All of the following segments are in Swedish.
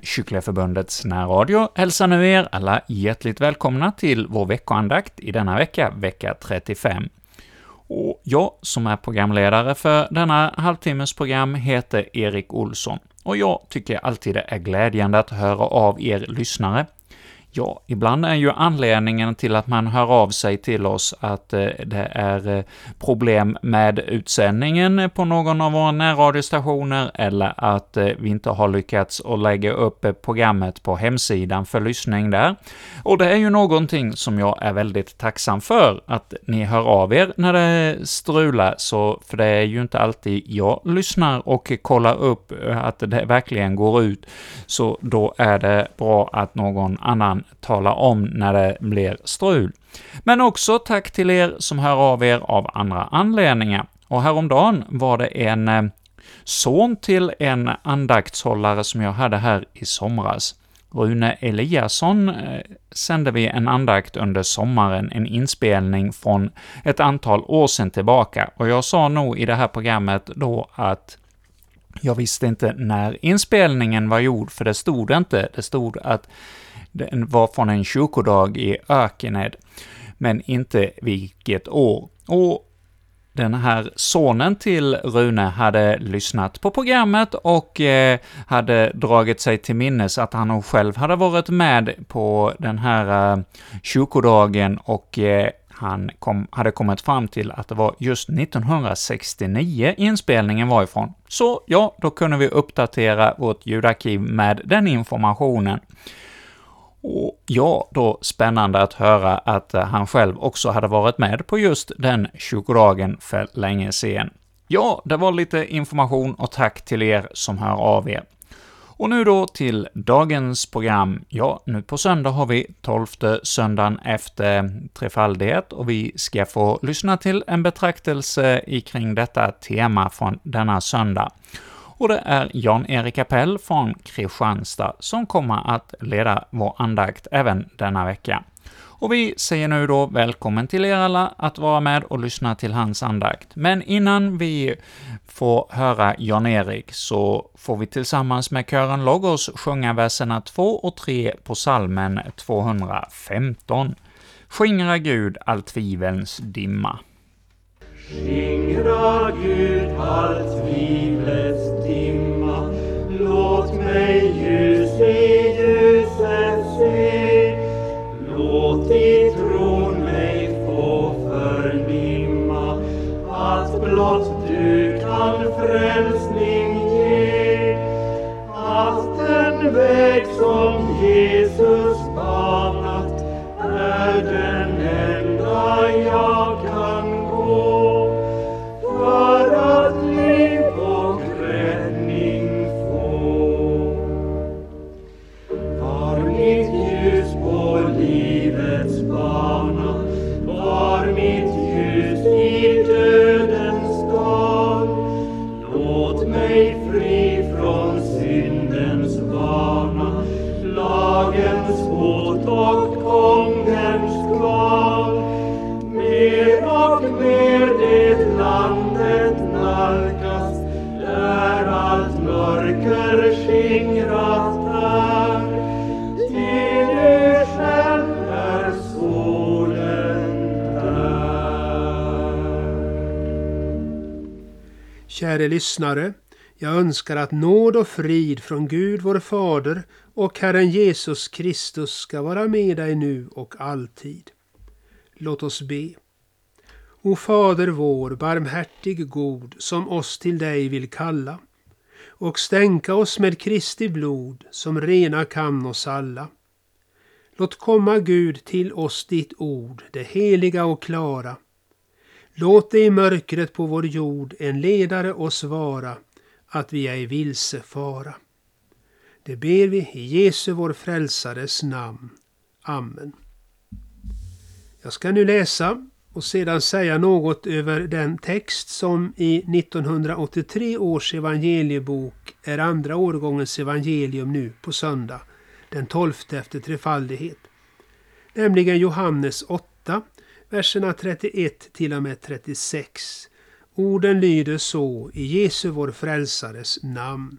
från Kycklingeförbundets närradio hälsar nu er alla hjärtligt välkomna till vår veckoandakt i denna vecka, vecka 35. Och jag som är programledare för denna halvtimmes program heter Erik Olsson, och jag tycker alltid det är glädjande att höra av er lyssnare. Ja, ibland är ju anledningen till att man hör av sig till oss att eh, det är eh, problem med utsändningen på någon av våra närradiostationer, eller att eh, vi inte har lyckats att lägga upp programmet på hemsidan för lyssning där. Och det är ju någonting som jag är väldigt tacksam för, att ni hör av er när det strular, så, för det är ju inte alltid jag lyssnar och kollar upp att det verkligen går ut, så då är det bra att någon annan tala om när det blir strul. Men också tack till er som hör av er av andra anledningar. Och häromdagen var det en eh, son till en andaktshållare som jag hade här i somras. Rune Eliasson eh, sände vi en andakt under sommaren, en inspelning från ett antal år sedan tillbaka, och jag sa nog i det här programmet då att jag visste inte när inspelningen var gjord, för det stod inte. Det stod att den var från en kyrkodag i Ökened, men inte vilket år. Och den här sonen till Rune hade lyssnat på programmet och eh, hade dragit sig till minnes att han nog själv hade varit med på den här eh, kyrkodagen och eh, han kom, hade kommit fram till att det var just 1969 inspelningen var ifrån. Så ja, då kunde vi uppdatera vårt ljudarkiv med den informationen. Och ja, då spännande att höra att eh, han själv också hade varit med på just den kyrkodagen för länge sedan. Ja, det var lite information och tack till er som hör av er. Och nu då till dagens program. Ja, nu på söndag har vi tolfte söndagen efter trefaldighet, och vi ska få lyssna till en betraktelse kring detta tema från denna söndag och det är Jan-Erik Appell från Kristianstad som kommer att leda vår andakt även denna vecka. Och vi säger nu då välkommen till er alla att vara med och lyssna till hans andakt. Men innan vi får höra Jan-Erik så får vi tillsammans med kören Logos sjunga verserna 2 och 3 på salmen 215. Skingra Gud all tvivelns dimma. Skingra Gud all tvivlets blott du kan frälsning ge. Att den väg som Jesus banat är den Käre lyssnare, jag önskar att nåd och frid från Gud vår Fader och Herren Jesus Kristus ska vara med dig nu och alltid. Låt oss be. O Fader vår, barmhärtig god, som oss till dig vill kalla och stänka oss med Kristi blod som rena kan oss alla. Låt komma Gud till oss ditt ord, det heliga och klara. Låt det i mörkret på vår jord en ledare oss vara, att vi ej vilse fara. Det ber vi i Jesu vår frälsares namn. Amen. Jag ska nu läsa och sedan säga något över den text som i 1983 års evangeliebok är andra årgångens evangelium nu på söndag, den 12 efter trefaldighet. Nämligen Johannes 8, verserna 31 till och med 36. Orden lyder så i Jesu vår frälsares namn.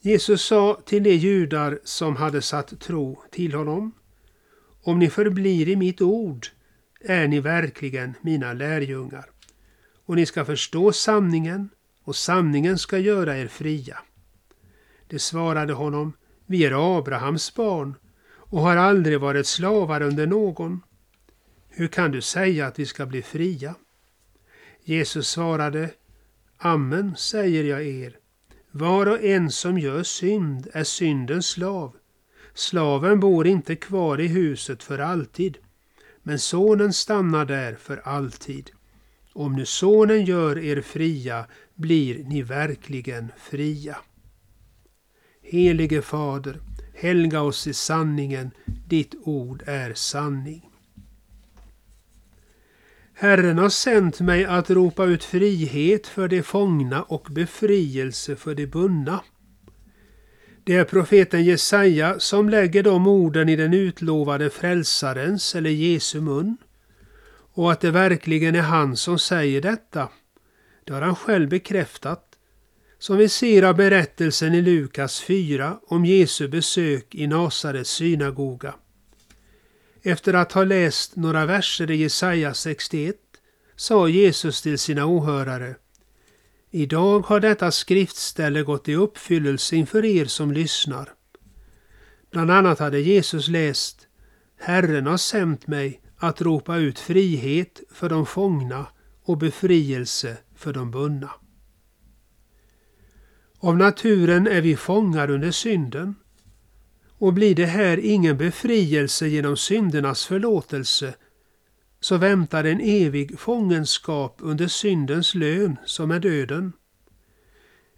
Jesus sa till de judar som hade satt tro till honom. Om ni förblir i mitt ord är ni verkligen mina lärjungar. Och ni ska förstå sanningen och sanningen ska göra er fria. De svarade honom, vi är Abrahams barn och har aldrig varit slavar under någon. Hur kan du säga att vi ska bli fria? Jesus svarade, Amen säger jag er, var och en som gör synd är syndens slav. Slaven bor inte kvar i huset för alltid, men sonen stannar där för alltid. Om nu sonen gör er fria blir ni verkligen fria. Helige Fader, helga oss i sanningen, ditt ord är sanning. Herren har sänt mig att ropa ut frihet för de fångna och befrielse för de bundna. Det är profeten Jesaja som lägger de orden i den utlovade frälsarens eller Jesu mun. Och att det verkligen är han som säger detta, det har han själv bekräftat. Som vi ser av berättelsen i Lukas 4 om Jesu besök i Nasarets synagoga. Efter att ha läst några verser i Jesaja 61 sa Jesus till sina åhörare Idag har detta skriftställe gått i uppfyllelse inför er som lyssnar. Bland annat hade Jesus läst Herren har sänt mig att ropa ut frihet för de fångna och befrielse för de bundna. Av naturen är vi fångar under synden och blir det här ingen befrielse genom syndernas förlåtelse så väntar en evig fångenskap under syndens lön som är döden.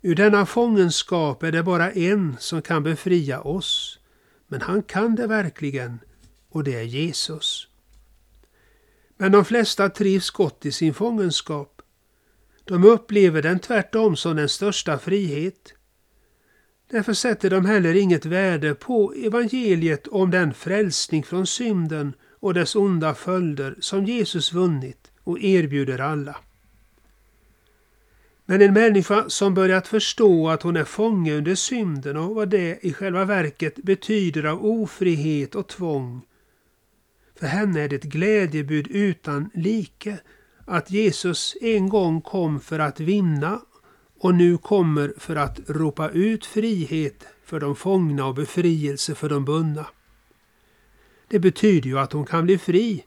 Ur denna fångenskap är det bara en som kan befria oss, men han kan det verkligen och det är Jesus. Men de flesta trivs gott i sin fångenskap. De upplever den tvärtom som den största frihet. Därför sätter de heller inget värde på evangeliet om den frälsning från synden och dess onda följder som Jesus vunnit och erbjuder alla. Men en människa som börjat förstå att hon är fånge under synden och vad det i själva verket betyder av ofrihet och tvång. För henne är det ett glädjebud utan like att Jesus en gång kom för att vinna och nu kommer för att ropa ut frihet för de fångna och befrielse för de bundna. Det betyder ju att hon kan bli fri.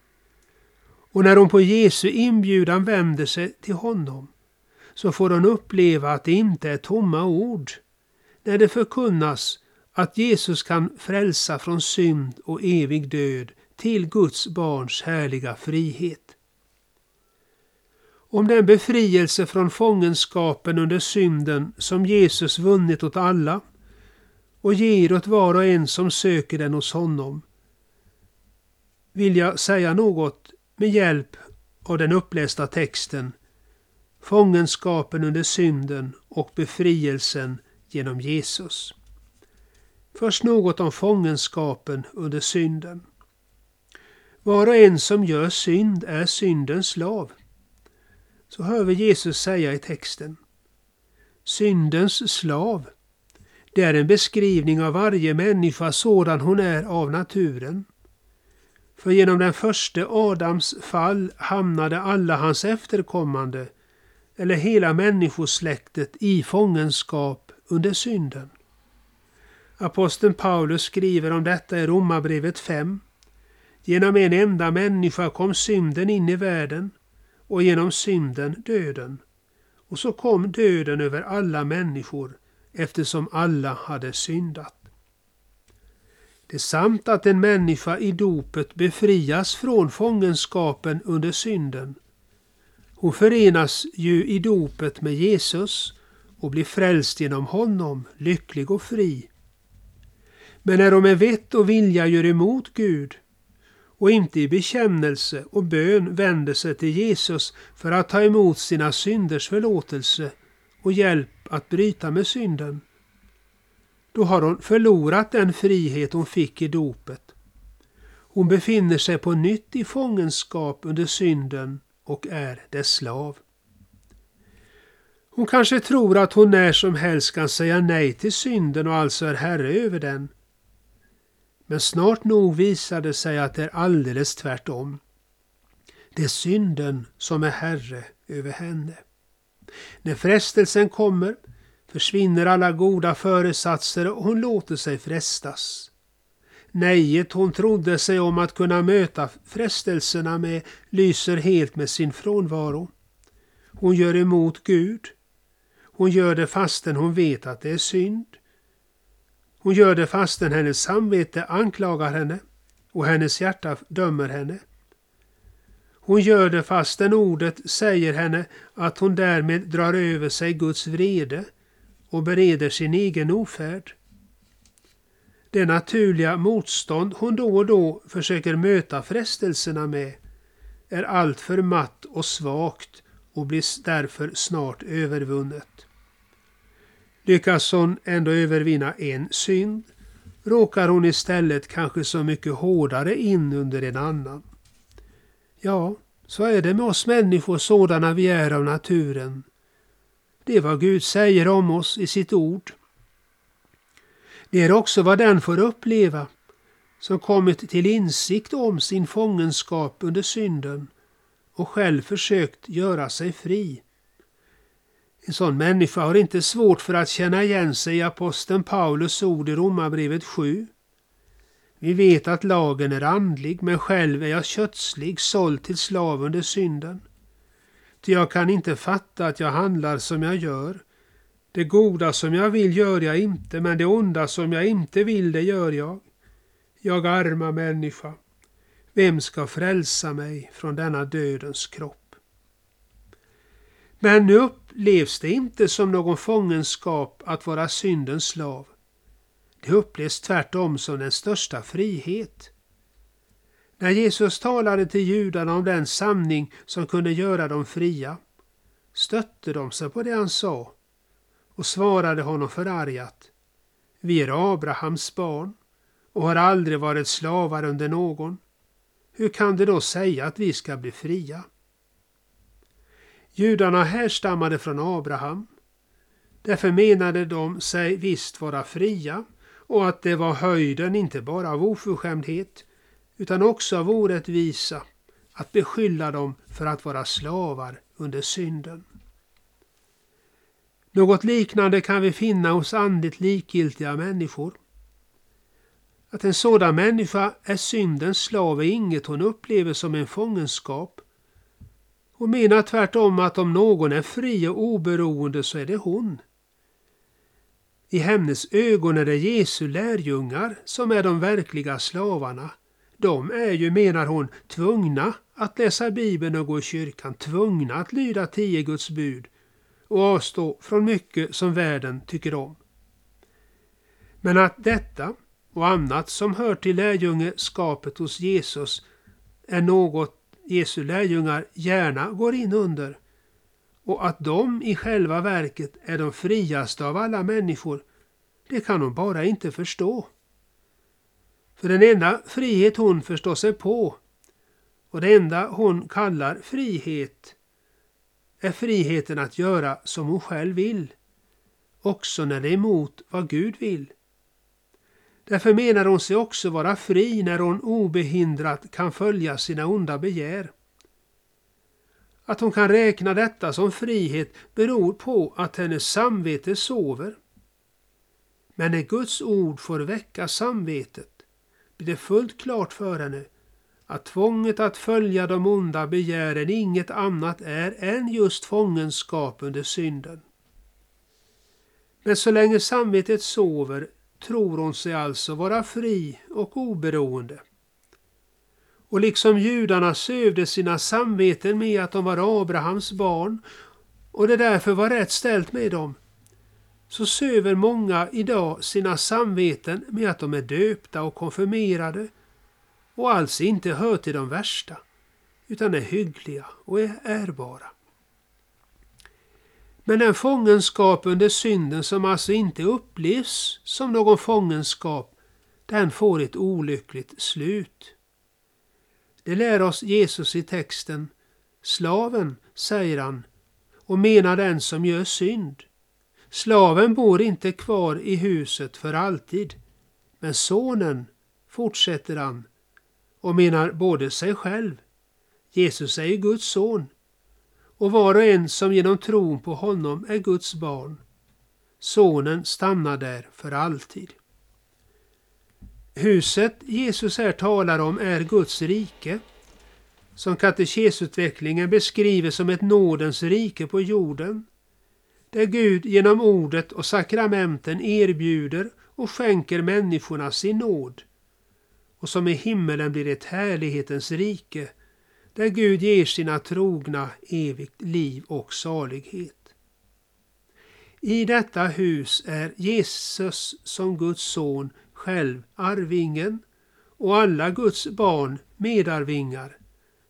Och när hon på Jesu inbjudan vänder sig till honom så får hon uppleva att det inte är tomma ord när det förkunnas att Jesus kan frälsa från synd och evig död till Guds barns härliga frihet. Om den befrielse från fångenskapen under synden som Jesus vunnit åt alla och ger åt var och en som söker den hos honom vill jag säga något med hjälp av den upplästa texten Fångenskapen under synden och befrielsen genom Jesus. Först något om fångenskapen under synden. Var och en som gör synd är syndens slav. Så hör vi Jesus säga i texten. Syndens slav. Det är en beskrivning av varje människa sådan hon är av naturen. För genom den första Adams fall hamnade alla hans efterkommande, eller hela människosläktet, i fångenskap under synden. Aposteln Paulus skriver om detta i Romarbrevet 5. Genom en enda människa kom synden in i världen och genom synden döden. Och så kom döden över alla människor eftersom alla hade syndat. Det är sant att en människa i dopet befrias från fångenskapen under synden. Hon förenas ju i dopet med Jesus och blir frälst genom honom, lycklig och fri. Men när hon med vett och vilja gör emot Gud och inte i bekännelse och bön vänder sig till Jesus för att ta emot sina synders förlåtelse och hjälp att bryta med synden, då har hon förlorat den frihet hon fick i dopet. Hon befinner sig på nytt i fångenskap under synden och är dess slav. Hon kanske tror att hon när som helst kan säga nej till synden och alltså är herre över den. Men snart nog visar det sig att det är alldeles tvärtom. Det är synden som är herre över henne. När frestelsen kommer försvinner alla goda föresatser och hon låter sig frestas. Nejet hon trodde sig om att kunna möta frestelserna med lyser helt med sin frånvaro. Hon gör emot Gud. Hon gör det fastän hon vet att det är synd. Hon gör det fastän hennes samvete anklagar henne och hennes hjärta dömer henne. Hon gör det fastän ordet säger henne att hon därmed drar över sig Guds vrede och bereder sin egen ofärd. Det naturliga motstånd hon då och då försöker möta frestelserna med är alltför matt och svagt och blir därför snart övervunnet. Lyckas hon ändå övervinna en synd råkar hon istället kanske så mycket hårdare in under en annan. Ja, så är det med oss människor sådana vi är av naturen. Det är vad Gud säger om oss i sitt ord. Det är också vad den får uppleva som kommit till insikt om sin fångenskap under synden och själv försökt göra sig fri. En sån människa har inte svårt för att känna igen sig i aposteln Paulus ord i Romarbrevet 7. Vi vet att lagen är andlig, men själv är jag kötslig, såld till slav under synden. Ty jag kan inte fatta att jag handlar som jag gör. Det goda som jag vill gör jag inte, men det onda som jag inte vill, det gör jag. Jag arma människa, vem ska frälsa mig från denna dödens kropp? Men nu upplevs det inte som någon fångenskap att vara syndens slav. Det upplevs tvärtom som den största frihet. När Jesus talade till judarna om den sanning som kunde göra dem fria stötte de sig på det han sa och svarade honom förargat. Vi är Abrahams barn och har aldrig varit slavar under någon. Hur kan du då säga att vi ska bli fria? Judarna härstammade från Abraham. Därför menade de sig visst vara fria och att det var höjden inte bara av oförskämdhet utan också av orättvisa att beskylla dem för att vara slavar under synden. Något liknande kan vi finna hos andligt likgiltiga människor. Att en sådan människa är syndens slav är inget hon upplever som en fångenskap. Hon menar tvärtom att om någon är fri och oberoende så är det hon. I hennes ögon är det Jesu lärjungar som är de verkliga slavarna. De är ju, menar hon, tvungna att läsa Bibeln och gå i kyrkan, tvungna att lyda tio Guds bud och avstå från mycket som världen tycker om. Men att detta och annat som hör till lärjungeskapet hos Jesus är något Jesu lärjungar gärna går in under och att de i själva verket är de friaste av alla människor, det kan hon bara inte förstå. För den enda frihet hon förstår sig på och det enda hon kallar frihet är friheten att göra som hon själv vill, också när det är emot vad Gud vill. Därför menar hon sig också vara fri när hon obehindrat kan följa sina onda begär. Att hon kan räkna detta som frihet beror på att hennes samvete sover. Men när Guds ord får väcka samvetet blir det fullt klart för henne att tvånget att följa de onda begären inget annat är än just fångenskap under synden. Men så länge samvetet sover tror hon sig alltså vara fri och oberoende. Och liksom judarna sövde sina samveten med att de var Abrahams barn och det därför var rätt ställt med dem, så söver många idag sina samveten med att de är döpta och konfirmerade och alls inte hör till de värsta, utan är hyggliga och är ärbara. Men den fångenskap under synden som alltså inte upplevs som någon fångenskap, den får ett olyckligt slut. Det lär oss Jesus i texten. Slaven, säger han, och menar den som gör synd. Slaven bor inte kvar i huset för alltid, men sonen, fortsätter han, och menar både sig själv. Jesus är ju Guds son, och var och en som genom tron på honom är Guds barn. Sonen stannar där för alltid. Huset Jesus här talar om är Guds rike, som katekesutvecklingen beskriver som ett nådens rike på jorden, där Gud genom ordet och sakramenten erbjuder och skänker människorna sin nåd, och som i himmelen blir ett härlighetens rike, där Gud ger sina trogna evigt liv och salighet. I detta hus är Jesus som Guds son själv arvingen och alla Guds barn medarvingar.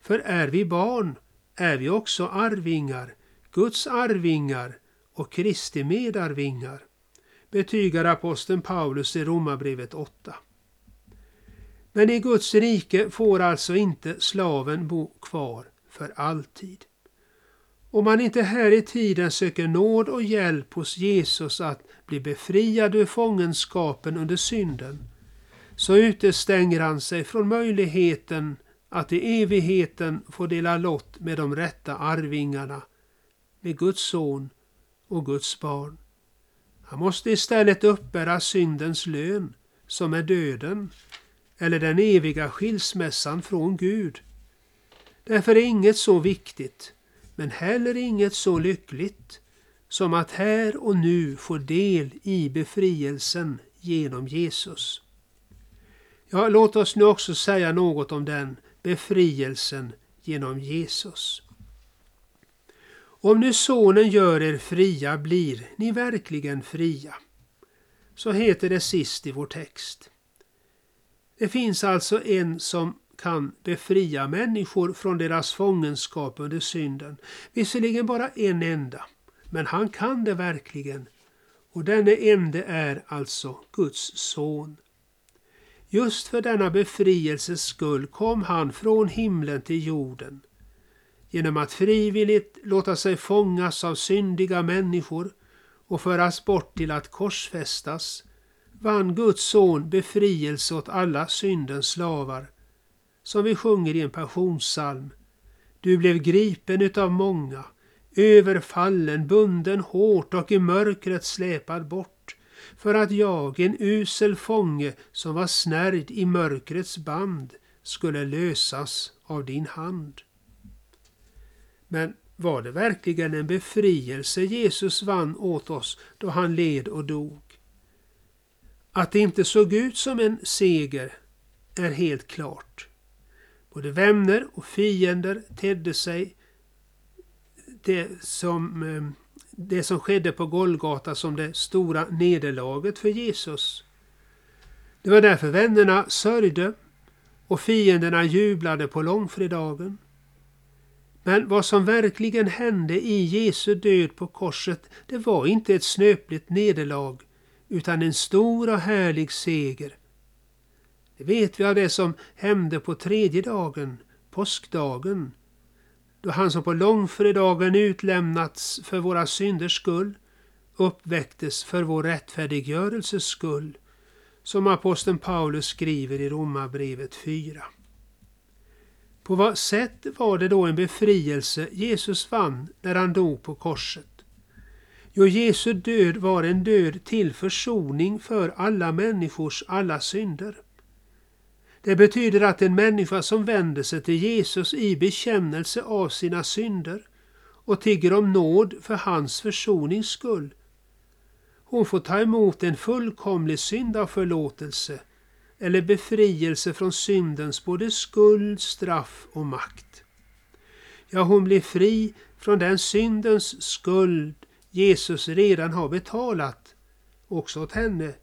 För är vi barn är vi också arvingar, Guds arvingar och Kristi medarvingar, betygar aposteln Paulus i Romarbrevet 8. Men i Guds rike får alltså inte slaven bo kvar för alltid. Om man inte här i tiden söker nåd och hjälp hos Jesus att bli befriad ur fångenskapen under synden, så utestänger han sig från möjligheten att i evigheten få dela lott med de rätta arvingarna, med Guds son och Guds barn. Han måste istället uppbära syndens lön, som är döden, eller den eviga skilsmässan från Gud. Därför är inget så viktigt men heller inget så lyckligt som att här och nu få del i befrielsen genom Jesus. Ja, låt oss nu också säga något om den befrielsen genom Jesus. Om nu Sonen gör er fria blir ni verkligen fria. Så heter det sist i vår text. Det finns alltså en som kan befria människor från deras fångenskap under synden. Visserligen bara en enda, men han kan det verkligen. Och denne ende är alltså Guds son. Just för denna befrielses skull kom han från himlen till jorden. Genom att frivilligt låta sig fångas av syndiga människor och föras bort till att korsfästas vann Guds son befrielse åt alla syndens slavar som vi sjunger i en passionssalm. Du blev gripen utav många, överfallen, bunden hårt och i mörkret släpad bort, för att jag, en usel fånge som var snärjd i mörkrets band, skulle lösas av din hand. Men var det verkligen en befrielse Jesus vann åt oss då han led och dog? Att det inte såg ut som en seger är helt klart. Både vänner och fiender tedde sig det som, eh, det som skedde på Golgata som det stora nederlaget för Jesus. Det var därför vännerna sörjde och fienderna jublade på långfredagen. Men vad som verkligen hände i Jesu död på korset, det var inte ett snöpligt nederlag, utan en stor och härlig seger det vet vi av det som hände på tredje dagen, påskdagen, då han som på långfredagen utlämnats för våra synders skull uppväcktes för vår rättfärdiggörelses skull, som aposteln Paulus skriver i Romarbrevet 4. På vad sätt var det då en befrielse Jesus vann när han dog på korset? Jo, Jesu död var en död till försoning för alla människors alla synder. Det betyder att en människa som vänder sig till Jesus i bekännelse av sina synder och tigger om nåd för hans försonings skull. Hon får ta emot en fullkomlig syndaförlåtelse eller befrielse från syndens både skuld, straff och makt. Ja, hon blir fri från den syndens skuld Jesus redan har betalat, också åt henne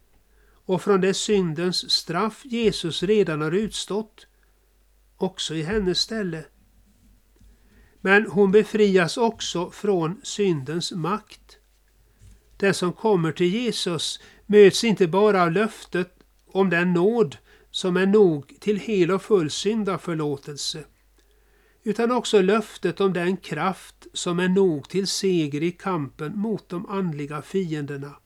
och från det syndens straff Jesus redan har utstått, också i hennes ställe. Men hon befrias också från syndens makt. Den som kommer till Jesus möts inte bara av löftet om den nåd som är nog till hel och full syndaförlåtelse, utan också löftet om den kraft som är nog till seger i kampen mot de andliga fienderna.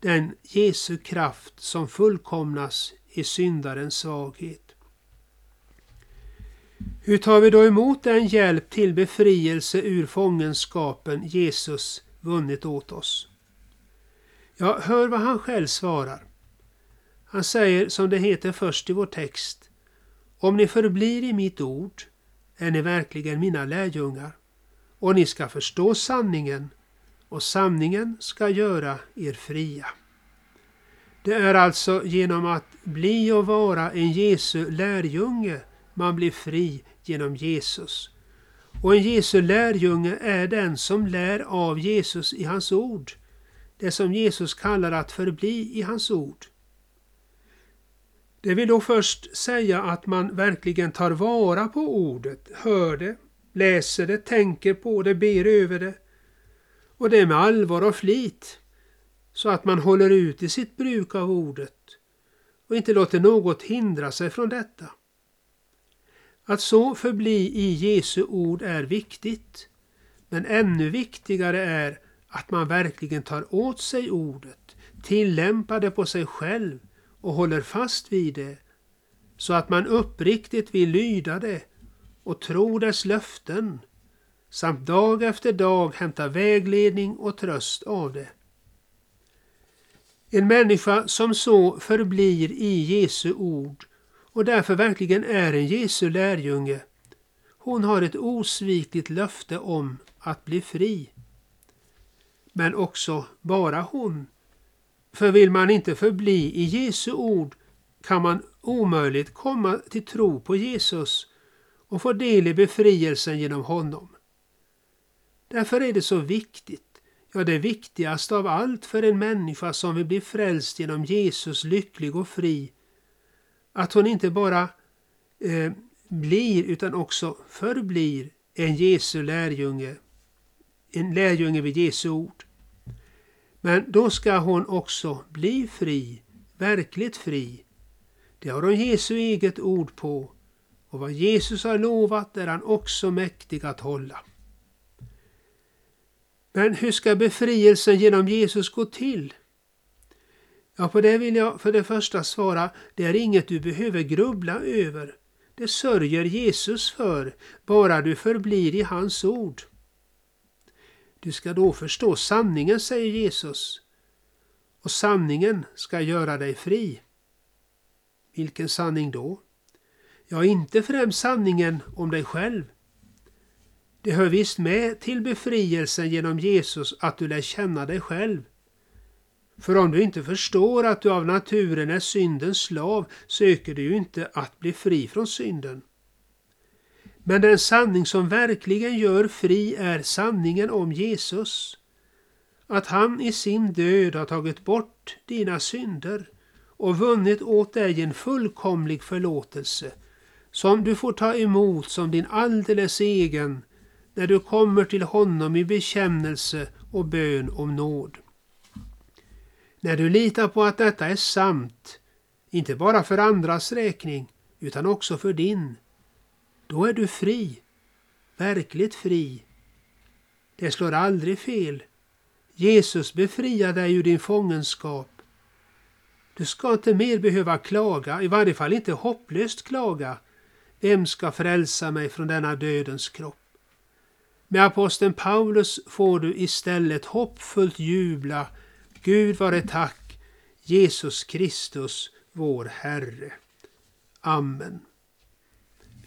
Den Jesu kraft som fullkomnas i syndarens svaghet. Hur tar vi då emot den hjälp till befrielse ur fångenskapen Jesus vunnit åt oss? Ja, hör vad han själv svarar. Han säger som det heter först i vår text. Om ni förblir i mitt ord är ni verkligen mina lärjungar och ni ska förstå sanningen och sanningen ska göra er fria. Det är alltså genom att bli och vara en Jesu lärjunge man blir fri genom Jesus. Och en Jesu lärjunge är den som lär av Jesus i hans ord. Det som Jesus kallar att förbli i hans ord. Det vill då först säga att man verkligen tar vara på ordet, hör det, läser det, tänker på det, ber över det. Och det med allvar och flit, så att man håller ut i sitt bruk av ordet och inte låter något hindra sig från detta. Att så förbli i Jesu ord är viktigt, men ännu viktigare är att man verkligen tar åt sig ordet, tillämpar det på sig själv och håller fast vid det så att man uppriktigt vill lyda det och tro dess löften samt dag efter dag hämta vägledning och tröst av det. En människa som så förblir i Jesu ord och därför verkligen är en Jesu lärjunge, hon har ett osvikligt löfte om att bli fri. Men också bara hon för vill man inte förbli i Jesu ord kan man omöjligt komma till tro på Jesus och få del i befrielsen genom honom. Därför är det så viktigt, ja det viktigaste av allt för en människa som vill bli frälst genom Jesus lycklig och fri, att hon inte bara eh, blir utan också förblir en Jesu lärjunge, en lärjunge vid Jesu ord. Men då ska hon också bli fri, verkligt fri. Det har hon Jesu eget ord på och vad Jesus har lovat är han också mäktig att hålla. Men hur ska befrielsen genom Jesus gå till? Ja, på det vill jag för det första svara, det är inget du behöver grubbla över. Det sörjer Jesus för, bara du förblir i hans ord. Du ska då förstå sanningen, säger Jesus. Och sanningen ska göra dig fri. Vilken sanning då? Ja, inte främst sanningen om dig själv. Det hör visst med till befrielsen genom Jesus att du lär känna dig själv. För om du inte förstår att du av naturen är syndens slav söker du ju inte att bli fri från synden. Men den sanning som verkligen gör fri är sanningen om Jesus. Att han i sin död har tagit bort dina synder och vunnit åt dig en fullkomlig förlåtelse som du får ta emot som din alldeles egen när du kommer till honom i bekännelse och bön om nåd. När du litar på att detta är sant, inte bara för andras räkning utan också för din, då är du fri, verkligt fri. Det slår aldrig fel. Jesus befriar dig ur din fångenskap. Du ska inte mer behöva klaga, i varje fall inte hopplöst klaga. Vem ska frälsa mig från denna dödens kropp? Med aposteln Paulus får du istället hoppfullt jubla. Gud vare tack, Jesus Kristus, vår Herre. Amen.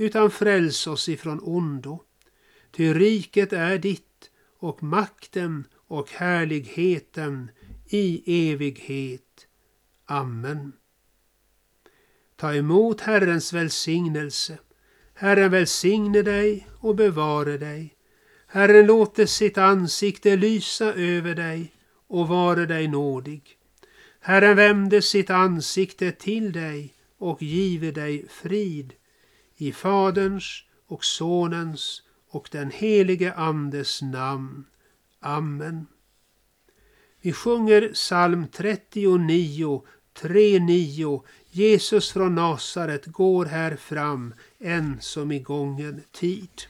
utan fräls oss ifrån ondo. Ty riket är ditt och makten och härligheten i evighet. Amen. Ta emot Herrens välsignelse. Herren välsigne dig och bevare dig. Herren låte sitt ansikte lysa över dig och vare dig nådig. Herren vände sitt ansikte till dig och give dig frid. I Faderns och Sonens och den helige Andes namn. Amen. Vi sjunger psalm 39, 3.9. Jesus från Nasaret går här fram, än som i gången tid.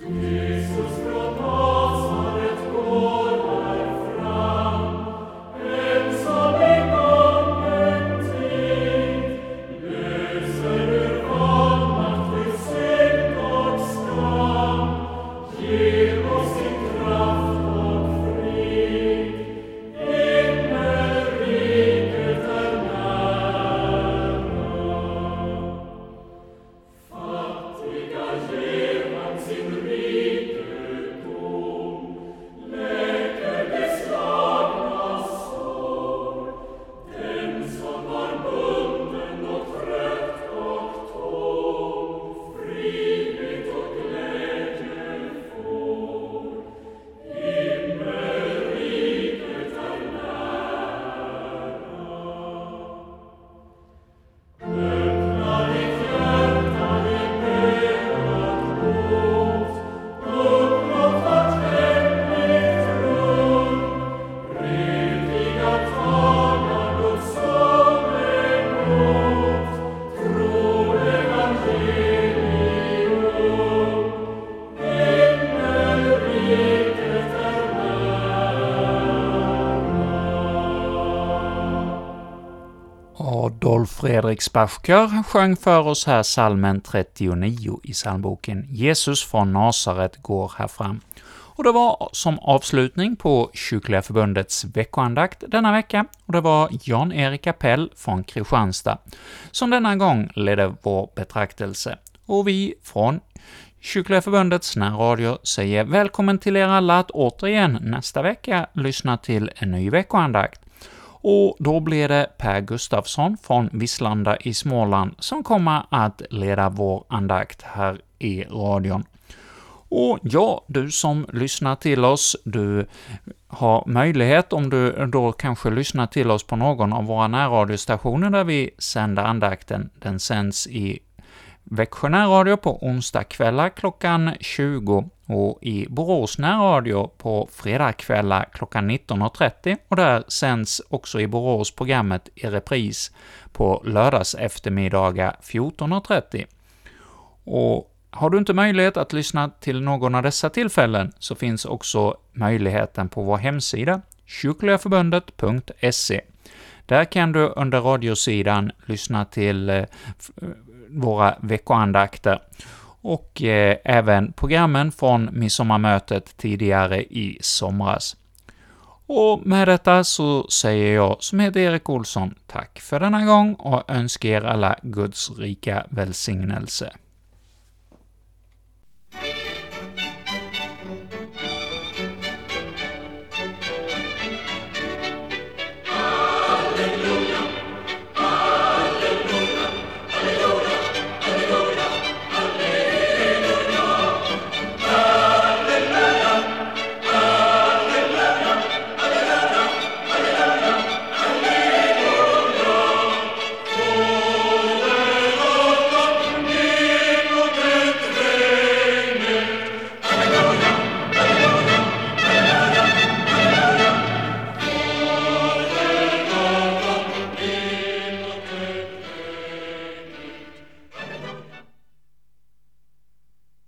Jesus Fredrik Spachkör sjöng för oss här salmen 39 i psalmboken ”Jesus från Nasaret går här fram”. Och det var som avslutning på Kyrkliga Förbundets veckoandakt denna vecka, och det var Jan-Erik Appell från Kristianstad som denna gång ledde vår betraktelse. Och vi från Kyrkliga Förbundets närradio säger välkommen till er alla att återigen nästa vecka lyssna till en ny veckoandakt. Och då blir det Per Gustafsson från Visslanda i Småland som kommer att leda vår andakt här i radion. Och ja, du som lyssnar till oss, du har möjlighet, om du då kanske lyssnar till oss på någon av våra närradiostationer där vi sänder andakten, den sänds i Växjö närradio på onsdagskvällar klockan 20 och i Borås närradio på fredagskvällar klockan 19.30 och där sänds också i Borås programmet i repris på lördags eftermiddagar 14.30. Och har du inte möjlighet att lyssna till någon av dessa tillfällen så finns också möjligheten på vår hemsida kyrkligaförbundet.se. Där kan du under radiosidan lyssna till eh, våra veckoandakter och eh, även programmen från midsommarmötet tidigare i somras. Och med detta så säger jag, som heter Erik Olsson, tack för denna gång och önskar er alla Guds rika välsignelse.